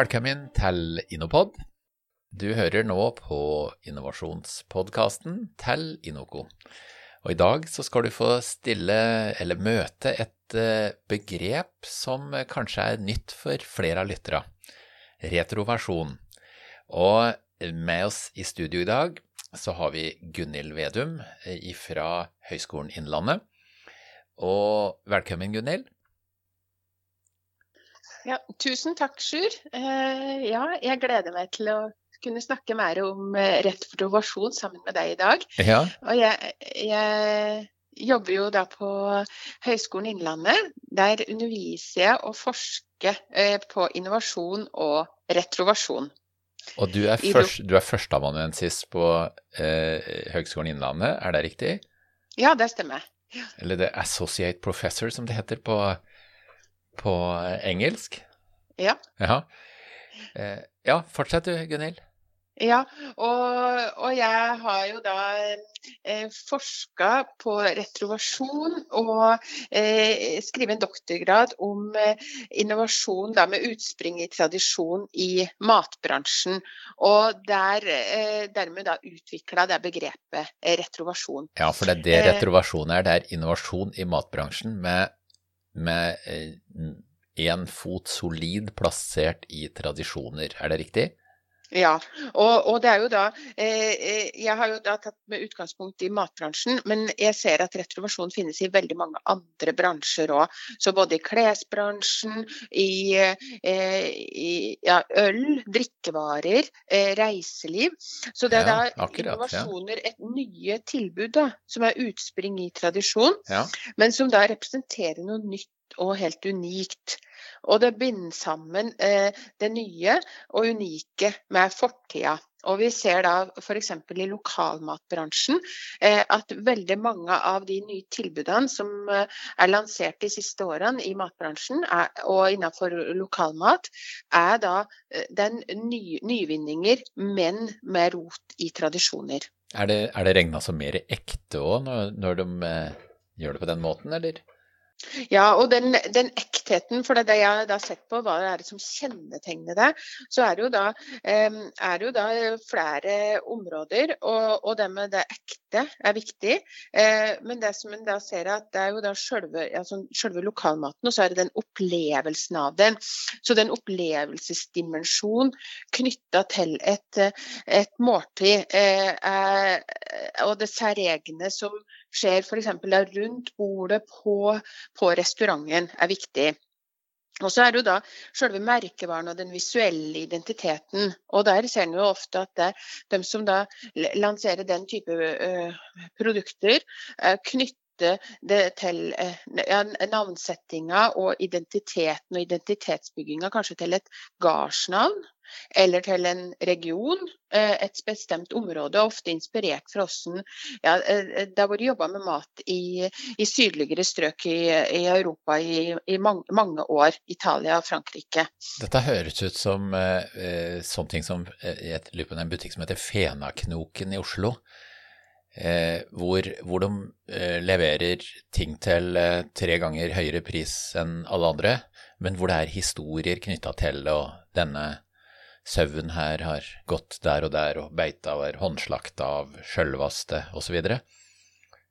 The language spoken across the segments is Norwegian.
velkommen til Innopod. Du hører nå på innovasjonspodkasten til Inoco. Og i dag så skal du få stille, eller møte, et eh, begrep som kanskje er nytt for flere av lytterne. Retroversjon. Og med oss i studio i dag så har vi Gunhild Vedum eh, fra Høgskolen Innlandet. Og velkommen, Gunhild. Ja, tusen takk, Sjur. Eh, ja, jeg gleder meg til å kunne snakke mer om eh, retroversjon sammen med deg i dag. Ja. Og jeg, jeg, jobber jo da på Høgskolen Innlandet. Der underviser jeg og forsker eh, på innovasjon og retrovasjon. Og du er, først, du er førsteamanuensis på eh, Høgskolen Innlandet, er det riktig? Ja, det stemmer. Ja. Eller det associate professor, som det heter på på engelsk? Ja. Ja, eh, ja fortsett du, Gunhild. Ja, og, og, jeg har jo da eh, forska på retrovasjon og eh, skrevet en doktorgrad om eh, innovasjon da, med utspring i tradisjon i matbransjen. Og der, eh, dermed da utvikla det begrepet retrovasjon. Ja, for det er det retrovasjon er. Det er innovasjon i matbransjen med med én eh, fot solid plassert i tradisjoner. Er det riktig? Ja, og, og, det er jo da eh, eh, Jeg har jo da tatt med utgangspunkt i matbransjen, men jeg ser at retroversjon finnes i veldig mange andre bransjer òg. Så både i klesbransjen, i, eh, i ja, øl, drikkevarer, eh, reiseliv. Så det er ja, da akkurat, innovasjoner, et nye tilbud da, som er utspring i tradisjon, men som da representerer noe nytt og helt unikt. Og det binder sammen eh, det nye og unike med fortida. Og vi ser da f.eks. i lokalmatbransjen eh, at veldig mange av de nye tilbudene som eh, er lansert de siste årene i matbransjen og innenfor lokalmat, er da den ny, nyvinninger, men med rot i tradisjoner. Er det, er det regna som mer ekte òg, når, når de gjør det på den måten, eller? Ja, og den, den, ektheten, for det, det jeg har sett på hva det er som kjennetegner det, så er det jo da, er jo da flere områder. Og, og, det med det ekte er viktig. Eh, men det som en da ser at det er jo da selve, altså selve lokalmaten, og så er det den opplevelsen av den. Så den opplevelsesdimensjonen knytta til et, et måltid eh, og det særegne som skjer f.eks. rundt bordet på, på restauranten, er viktig. Og så er det jo da selve merkevaren og den visuelle identiteten. Og der ser en jo ofte at det, de som da lanserer den type produkter, uh, knytter det til uh, ja, navnsettinga og identiteten og identitetsbygginga kanskje til et gardsnavn eller til en region, eh, et bestemt område, ofte inspirert fra hvordan ja, eh, Det har vært jobba med mat i, i, sydligere strøk i, i Europa i, i mange, mange, år. Italia og Frankrike. Dette høres ut som eh, sånne ting som lurer en butikk som heter Fenaknoken i Oslo. Eh, hvor, hvor, de eh, leverer ting til eh, tre ganger høyere pris enn alle andre, men hvor det er historier knytta til og denne sauen her har gått der og der og beita og er håndslakta av sjølvaste osv.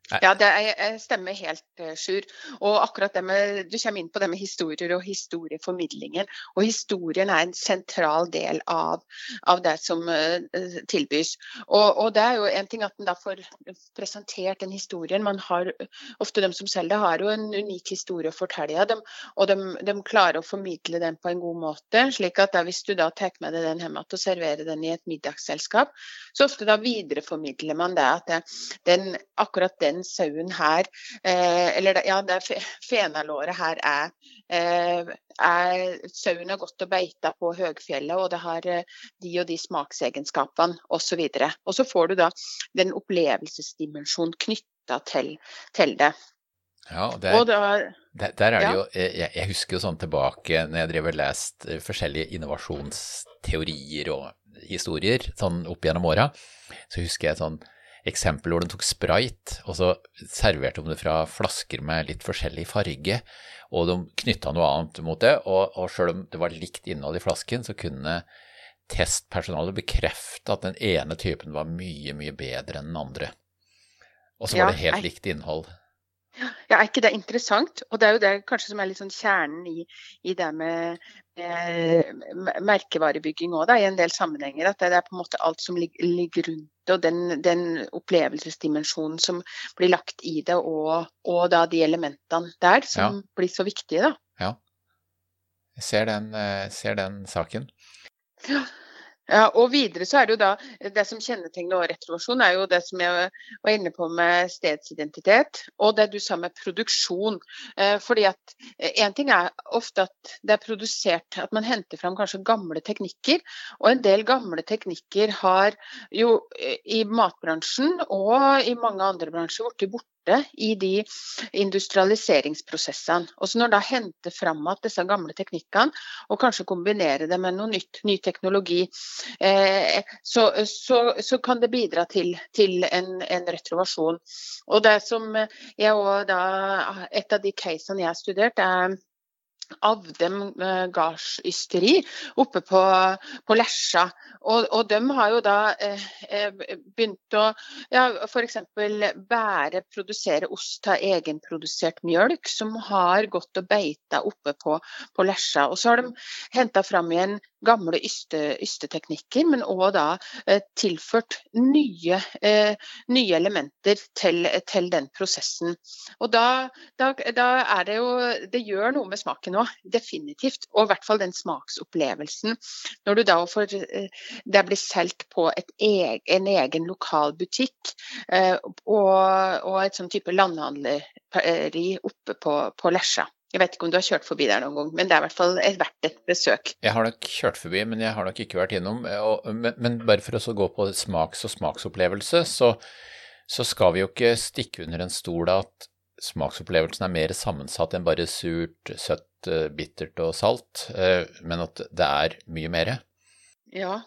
Ja, det er, stemmer helt, uh, Sjur. Og akkurat det med, Du kommer inn på det med historier og historieformidlingen. Og historien er en sentral del av, av det som uh, tilbys. Og, og, det er jo en ting at en da får presentert den historien. Man har, Ofte de som selger det, har jo en unik historie å fortelle. Dem, og de, de, klarer å formidle den på en god måte. slik at da, Hvis du da tar med deg den hjem og serverer den i et middagsselskap, så ofte da videreformidler man det at det, den, akkurat den den sauen her, eh, eller ja, det fenalåret her er, eh, er Sauen har gått og beita på høgfjellet, og det har eh, de og de smaksegenskapene osv. Og, så og så får du da den opplevelsesdimensjonen knytta til, til, det. Ja, og, der, og der, der, er det ja. jo jeg, jeg, husker jo sånn tilbake når jeg driver og lest forskjellige innovasjonsteorier og historier sånn opp gjennom åra, så husker jeg sånn eksempel hvor de tok sprite, og så serverte de det fra flasker med litt forskjellig farge, og de knytta noe annet mot det, og, og sjøl om det var likt innhold i flasken, så kunne testpersonalet bekrefte at den ene typen var mye, mye bedre enn den andre. Og så var ja, det helt likt innhold. Ja, Er ikke det interessant? Og det er jo det kanskje som er litt sånn kjernen i, i det med, med merkevarebygging òg, i en del sammenhenger. At det er på en måte alt som ligger, ligger rundt det, og den, den, opplevelsesdimensjonen som blir lagt i det, og, og da de elementene der som ja. blir så viktige, da. Ja. Jeg ser den, eh, ser den saken. Ja. Ja, og videre så er det jo da Det som kjennetegner retroversjon, er jo det som jeg var inne på med stedsidentitet, og det du sa med produksjon. Eh, fordi at Én ting er ofte at det er produsert, at man henter fram kanskje gamle teknikker. Og en del gamle teknikker har jo eh, i matbransjen og i mange andre bransjer blitt borte i de industrialiseringsprosessene. Og så når da henter fram at disse gamle teknikkene, og kanskje kombinere det med noe nytt, ny teknologi, eh, så, så, så, kan det bidra til, til en, en, retrovasjon. Og det som jeg også da, Et av de casene jeg har studert, er Avdem dem gardsysteri oppe på, på Lesja. Og, og, de har jo da eh, eh begynt å ja, f.eks. bære, produsere ost av egenprodusert mjølk, som har gått og beita oppe på, på Lesja. Og så har de henta fram igjen gamle yste, ysteteknikker, men òg da eh, tilført nye, eh, nye elementer til, til, den prosessen. Og da, da, da, er det jo Det gjør noe med smaken òg, definitivt. Og i hvert fall den smaksopplevelsen. Når du da får eh, Det blir solgt på egen, en egen lokal butikk eh, og, og, et sånn type landhandleri oppe på, på Lesja. Jeg vet ikke om du har kjørt forbi der noen gang, men det er i hvert fall verdt et besøk. Jeg har nok kjørt forbi, men jeg har nok ikke vært innom. Men, men bare for å gå på smaks- og smaksopplevelse, så, så, skal vi jo ikke stikke under en stol at smaksopplevelsen er mer sammensatt enn bare surt, søtt, eh, bittert og salt, eh, men at det er mye mer. Ja,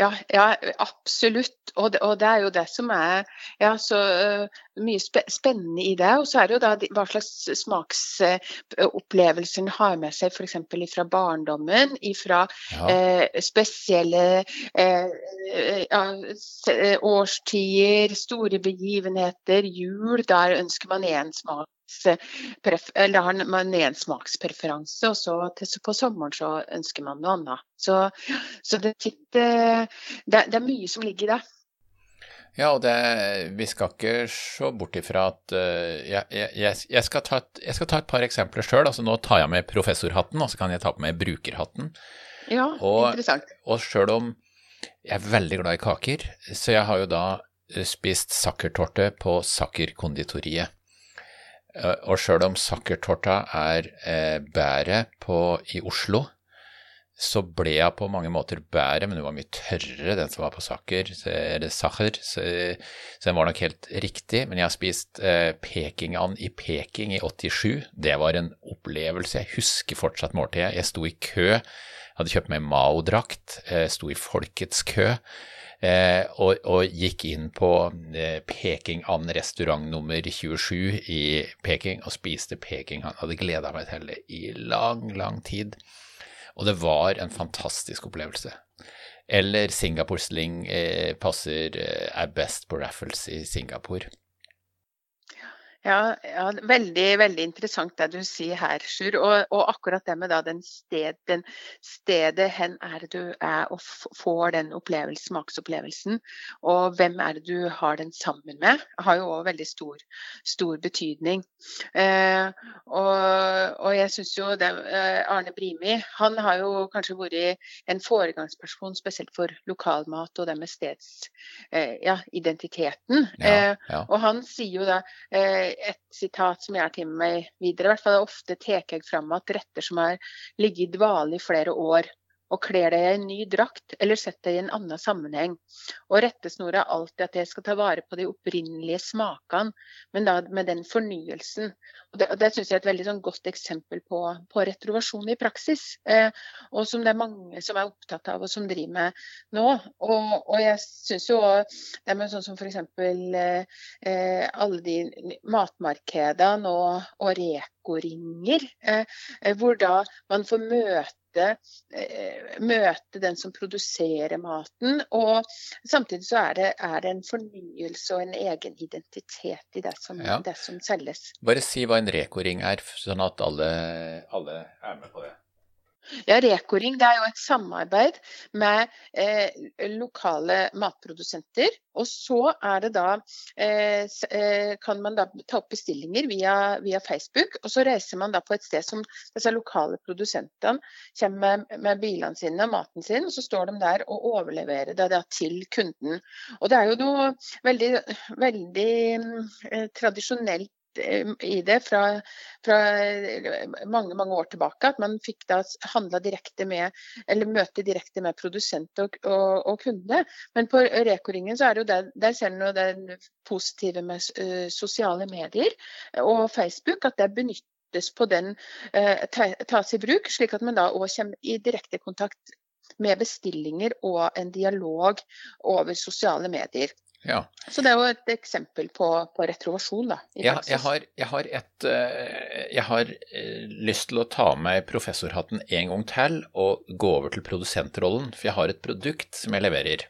ja. Ja, absolutt. Og det, og det, er jo det som er ja, så uh, mye spe spennende i det. Og så er det jo da hva slags smaksopplevelser en har med seg f.eks. fra barndommen, fra ja. uh, spesielle uh, årstider, store begivenheter, jul. Der ønsker man én smak eller har man en smakspreferanse, og så på sommeren så ønsker man noe annet. Så, så det, det, det, er mye som ligger i det. Ja, og det, vi skal ikke se bort ifra at uh, jeg, jeg, jeg, skal et, jeg, skal ta et, par eksempler sjøl. Altså, nå tar jeg med professorhatten, og så kan jeg ta på meg brukerhatten. Ja, og, interessant. Og sjøl om jeg er veldig glad i kaker, så jeg har jo da spist sakkertorte på Sakker konditoriet. Eh, og sjøl om sukkertorta er eh, bæret i Oslo, så ble jeg på mange måter bæret, men hun var mye tørrere, den som var på sakker, eller sacher, så, så, den var nok helt riktig. Men jeg har spist eh, pekingand i Peking i 87. Det var en opplevelse. Jeg husker fortsatt måltidet. Jeg sto i kø, jeg hadde kjøpt meg Mao-drakt, eh, sto i folkets kø. Eh, og, og, gikk inn på eh, Peking An restaurant nummer 27 i Peking og spiste Peking Han hadde gleda meg til det i lang, lang tid. Og det var en fantastisk opplevelse. Eller Singapore Sling eh, passer, eh, er best på raffles i Singapore. Ja, ja, veldig veldig interessant det du sier her, Sjur. Og, og, akkurat det med da den, sted, den stedet hen er det du er og får den smaksopplevelsen. Og hvem er det du har den sammen med, har jo òg veldig stor, stor betydning. Eh, og, og, jeg syns jo det, eh, Arne Brimi han har jo kanskje vært en foregangsperson spesielt for lokalmat og det med stedsidentiteten. Eh, ja, ja. eh, og han sier jo da eh, et sitat som jeg har tatt meg videre. I hvert fall ofte tar jeg fram at retter som har ligget i dvale i flere år, og kler deg i en ny drakt eller setter deg i en annen sammenheng. Og rettesnor er alltid at jeg skal ta vare på de opprinnelige smakene, men da med den fornyelsen. Og Det, det syns jeg er et veldig sånn godt eksempel på, på retrovasjon i praksis, eh, og som det er mange som er opptatt av og som driver med nå. Og, og jeg syns jo det med sånn som f.eks. Eh, eh, alle de matmarkedene og, og Reko-ringer, eh, eh, hvor da man får møte møte, eh, møte den som produserer maten. Og samtidig så er det, er det en fornyelse og en egen identitet i det som, ja. det som selges. Bare si hva en rekoring er, sånn at alle, alle er med på det. Ja, Reko-ring er jo et samarbeid med eh, lokale matprodusenter. Og så da eh, eh, kan man da ta opp bestillinger via, via, Facebook. Og så reiser man da på et sted som disse lokale produsentene kommer med, med bilene sine og maten sin. Og så står de der og overleverer det da til kunden. Og det er jo noe veldig, veldig eh, tradisjonelt i det fra, fra, mange mange år tilbake. At man fikk da handla direkte med, eller møte direkte med produsent og, og, og kunde. Men på Reko-ringen så er det jo der, der ser man det positive med uh, sosiale medier og Facebook. At det benyttes på den, tas i bruk, slik at man da òg kommer i direkte kontakt med bestillinger og en dialog over sosiale medier. Ja. Så det er jo et eksempel på, på retrovasjon, da. Ja, jeg, har, jeg, har et, eh, jeg har eh, lyst til å ta med professorhatten en gang til og gå over til produsentrollen, for jeg har et produkt som jeg leverer.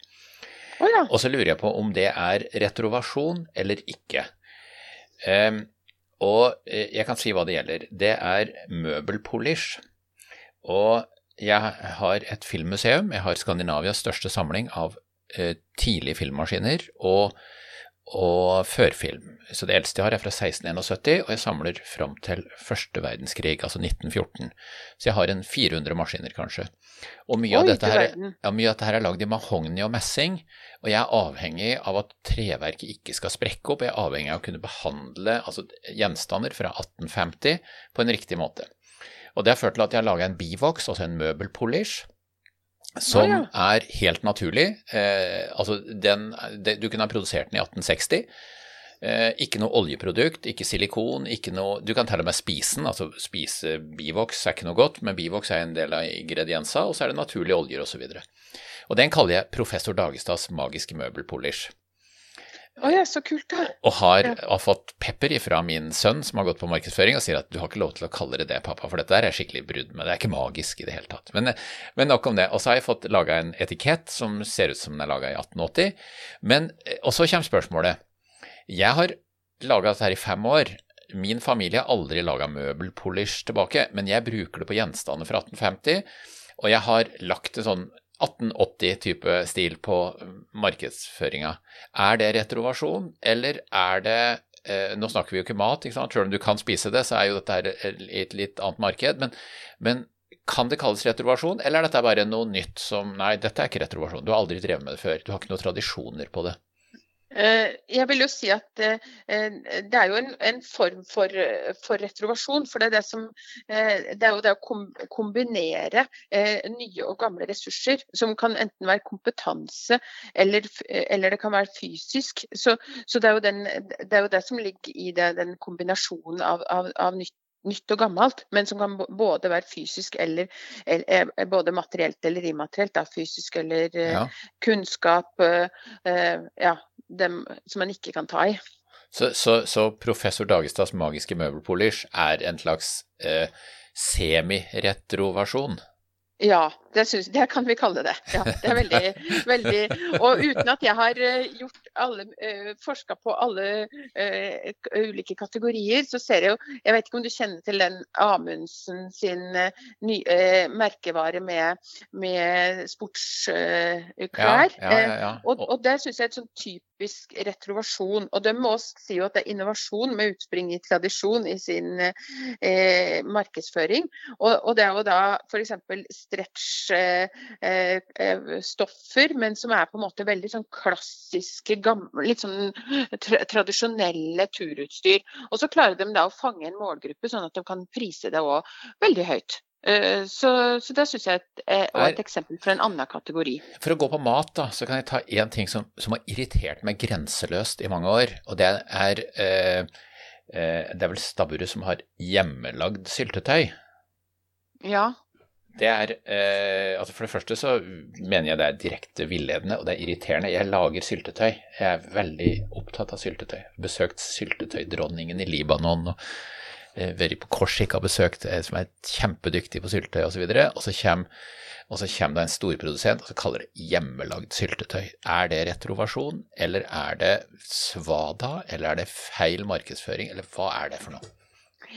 Oh, ja. Og så lurer jeg på om det er retrovasjon eller ikke. Um, og eh, jeg kan si hva det gjelder. Det er møbelpolish. Og jeg har et filmmuseum. Jeg har Skandinavias største samling av tidlige filmmaskiner og, og førfilm. Så det eldste jeg har er fra 1671, og jeg samler fram til første verdenskrig, altså 1914. Så jeg har en 400 maskiner, kanskje. Og mye, Oi, av, dette her, ja, mye av dette her er lagd i mahogni og messing, og jeg er avhengig av at treverket ikke skal sprekke opp. Jeg er avhengig av å kunne behandle altså, gjenstander fra 1850 på en riktig måte. Og det har ført til at jeg har laga en bivoks, altså en møbelpolish, som ah, ja. er helt naturlig. Eh, altså den, det, du kunne ha produsert den i 1860. Eh, ikke noe oljeprodukt, ikke silikon, ikke noe Du kan til og med spise den. Altså spise bivoks er ikke noe godt, men bivoks er en del av ingrediensa, og så er det naturlige oljer osv. Og, så og den kaller jeg professor Dagestads magiske møbelpolish. Oh, ja, så kult da. Og har, har fått pepper fra min sønn som har gått på markedsføring og sier at du har ikke lov til å kalle det det, pappa, for dette er skikkelig brudd med det. er ikke magisk i det hele tatt. Men, men nok om det. Og så har jeg fått laga en etikett som ser ut som den er laga i 1880. Men, og så kommer spørsmålet. Jeg har laga dette her i fem år. Min familie har aldri laga møbelpolish tilbake, men jeg bruker det på gjenstander fra 1850. Og jeg har lagt en sånn 1880-type stil på markedsføringa. Er det retrovasjon, eller er det eh, Nå snakker vi jo ikke mat, ikke sant? selv om du kan spise det, så er jo dette et litt annet marked. Men, men, kan det kalles retrovasjon, eller er dette bare noe nytt som Nei, dette er ikke retrovasjon, du har aldri drevet med det før. Du har ikke noen tradisjoner på det. Eh, jeg vil jo si at eh, det er jo en, en form for, for, retroversjon. For det er, det, som, eh, det er jo det å kombinere nye og gamle ressurser, som kan enten være kompetanse eller, eller det kan være fysisk. Så, så det, er den, det, er jo det, som ligger i den kombinasjonen av, av, av nytt nytt og gammelt, men som kan både være fysisk eller, eller både materielt eller immaterielt. Da, fysisk eller ja. kunnskap. Ja, dem som man ikke kan ta i. Så, så, så professor Dagestads magiske møbelpolish er en slags eh, semiretroversjon? Ja, det, synes, det, kan vi kalle det. Ja, det er veldig, veldig Og uten at jeg har eh, gjort alle, uh, forska på alle uh, ulike kategorier, så ser jeg jo Jeg vet ikke om du kjenner til den Amundsen sin uh, ny, merkevare med, med sportsklær. Ja, ja, ja, og, og det syns jeg er et sånn typisk retrovasjon. Og de må si jo at det er innovasjon med utspring i tradisjon i sin markedsføring. Og, og, det er jo da f.eks. stretch-stoffer, men som er på en måte veldig sånn klassiske gamle, litt sånn tra tradisjonelle turutstyr. Og så klarer de da å fange en målgruppe, sånn at de kan prise det òg veldig høyt. Eh, så, så det syns jeg er et, et eksempel fra en annen kategori. For å gå på mat, da, så kan jeg ta én ting som, som, har irritert meg grenseløst i mange år. Og det er eh, eh, Det er vel stabburet som har hjemmelagd syltetøy. Ja. Det er eh, altså For det første så mener jeg det er direkte villedende, og det er irriterende. Jeg lager syltetøy. Jeg er veldig opptatt av syltetøy. Besøkt syltetøydronningen i Libanon. og Eh, vært på Korsika besøkt, eh, som er kjempedyktig på syltetøy osv. Og, så og så kommer det en storprodusent og så kaller det hjemmelagd syltetøy. Er det retrovasjon, eller er det svada, eller er det feil markedsføring, eller hva er det for noe?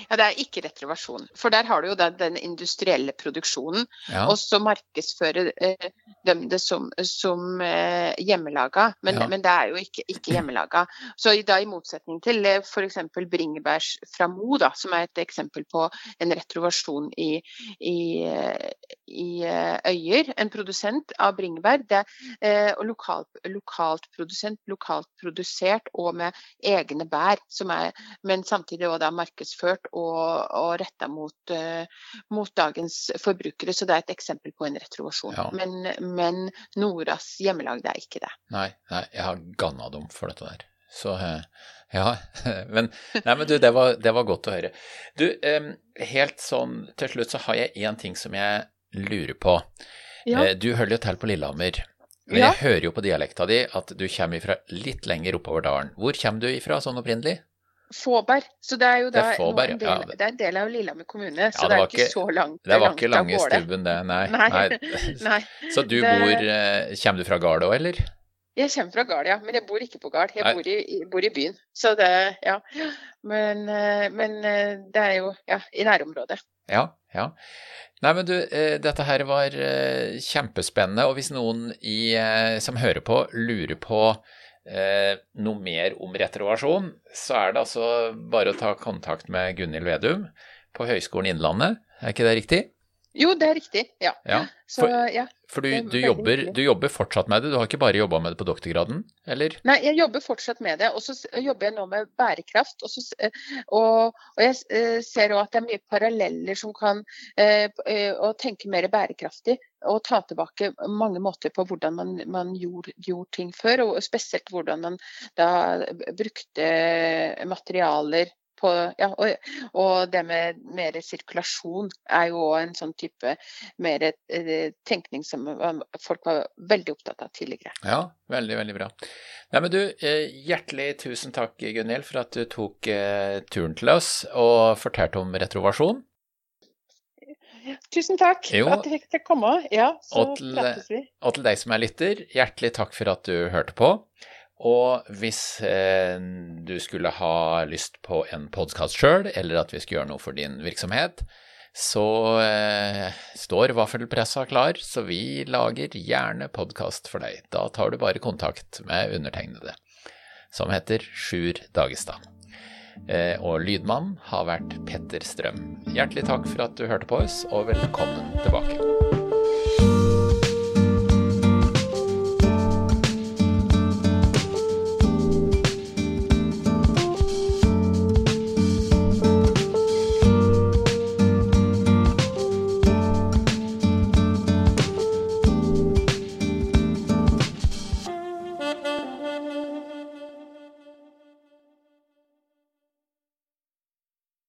Ja, Det er ikke retrovasjon, For der har du jo den, den industrielle produksjonen. Ja. Og så markedsfører eh, de det som, som eh, hjemmelaga. Men, ja. men, det er jo ikke, ikke hjemmelaga. Så da i motsetning til eh, f.eks. bringebærs fra Mo, da, som er et eksempel på en retroversjon i, i, eh, i eh, Øyer. En produsent av bringebær. Det, er lokalt, lokalt produsent, lokalt produsert og med egne bær. Er, men samtidig også markedsført og, og retta mot, uh, mot, dagens forbrukere. Så det er et eksempel på en retroversjon. Ja. Men, men Noras hjemmelagde er ikke det. Nei, nei jeg har ganna dem for dette der. Så eh, ja. Men, nei, men du, det var, det var, godt å høre. Du, helt sånn til slutt så har jeg én ting som jeg lurer på. Ja. Eh, du holder jo til på Lillehammer. Men ja. jeg hører jo på dialekta di at du kommer ifra litt lenger oppover dalen. Hvor kommer du ifra sånn opprinnelig? Fåberg. Så det er jo da, det er, Fåberg, del, ja. det er en del av Lillehammer kommune, så ja, det, det er ikke så langt Det var ikke lange stubben, det. Nei. nei. nei. Så du bor eh, Kommer du fra Gard òg, eller? Jeg kommer fra Gard, ja. Men jeg bor ikke på Gard. Jeg bor i, bor i, byen. Så det, ja. Men, eh, men, det er jo ja, i nærområdet. Ja, ja. Nei, men du, dette her var kjempespennende. Og hvis noen i, som hører på, lurer på eh, noe mer om retroversjon, så er det altså bare å ta kontakt med Gunhild Vedum på Høgskolen Innlandet. Er ikke det riktig? Jo, det er riktig. Ja. ja. For, så, ja, for du, du, jobber, du, jobber, fortsatt med det? Du har ikke bare jobba med det på doktorgraden, eller? Nei, jeg jobber fortsatt med det. Og så jobber jeg nå med bærekraft. Og, så, og, og jeg eh, ser òg at det er mye paralleller som kan eh, eh, å tenke mer bærekraftig. Og ta tilbake mange måter på hvordan man, man gjorde, gjorde, ting før. Og spesielt hvordan man da brukte materialer på, ja, og, og, det med mer sirkulasjon er jo en sånn type mer eh, tenkning som folk var veldig opptatt av tidligere. Ja, veldig, veldig bra. Nei, men du, eh, hjertelig tusen takk, Gunhild, for at du tok eh, turen til oss og fortalte om retrovasjon. Tusen takk jo. for at jeg fikk komme. Ja, så og til, prates vi. Og til deg som er lytter, hjertelig takk for at du hørte på. Og hvis eh, du skulle ha lyst på en podkast sjøl, eller at vi skulle gjøre noe for din virksomhet, så eh, står Vaffelpressa klar, så vi lager gjerne podkast for deg. Da tar du bare kontakt med undertegnede, som heter Sjur Dagestad. Eh, og lydmann har vært Petter Strøm. Hjertelig takk for at du hørte på oss, og velkommen tilbake.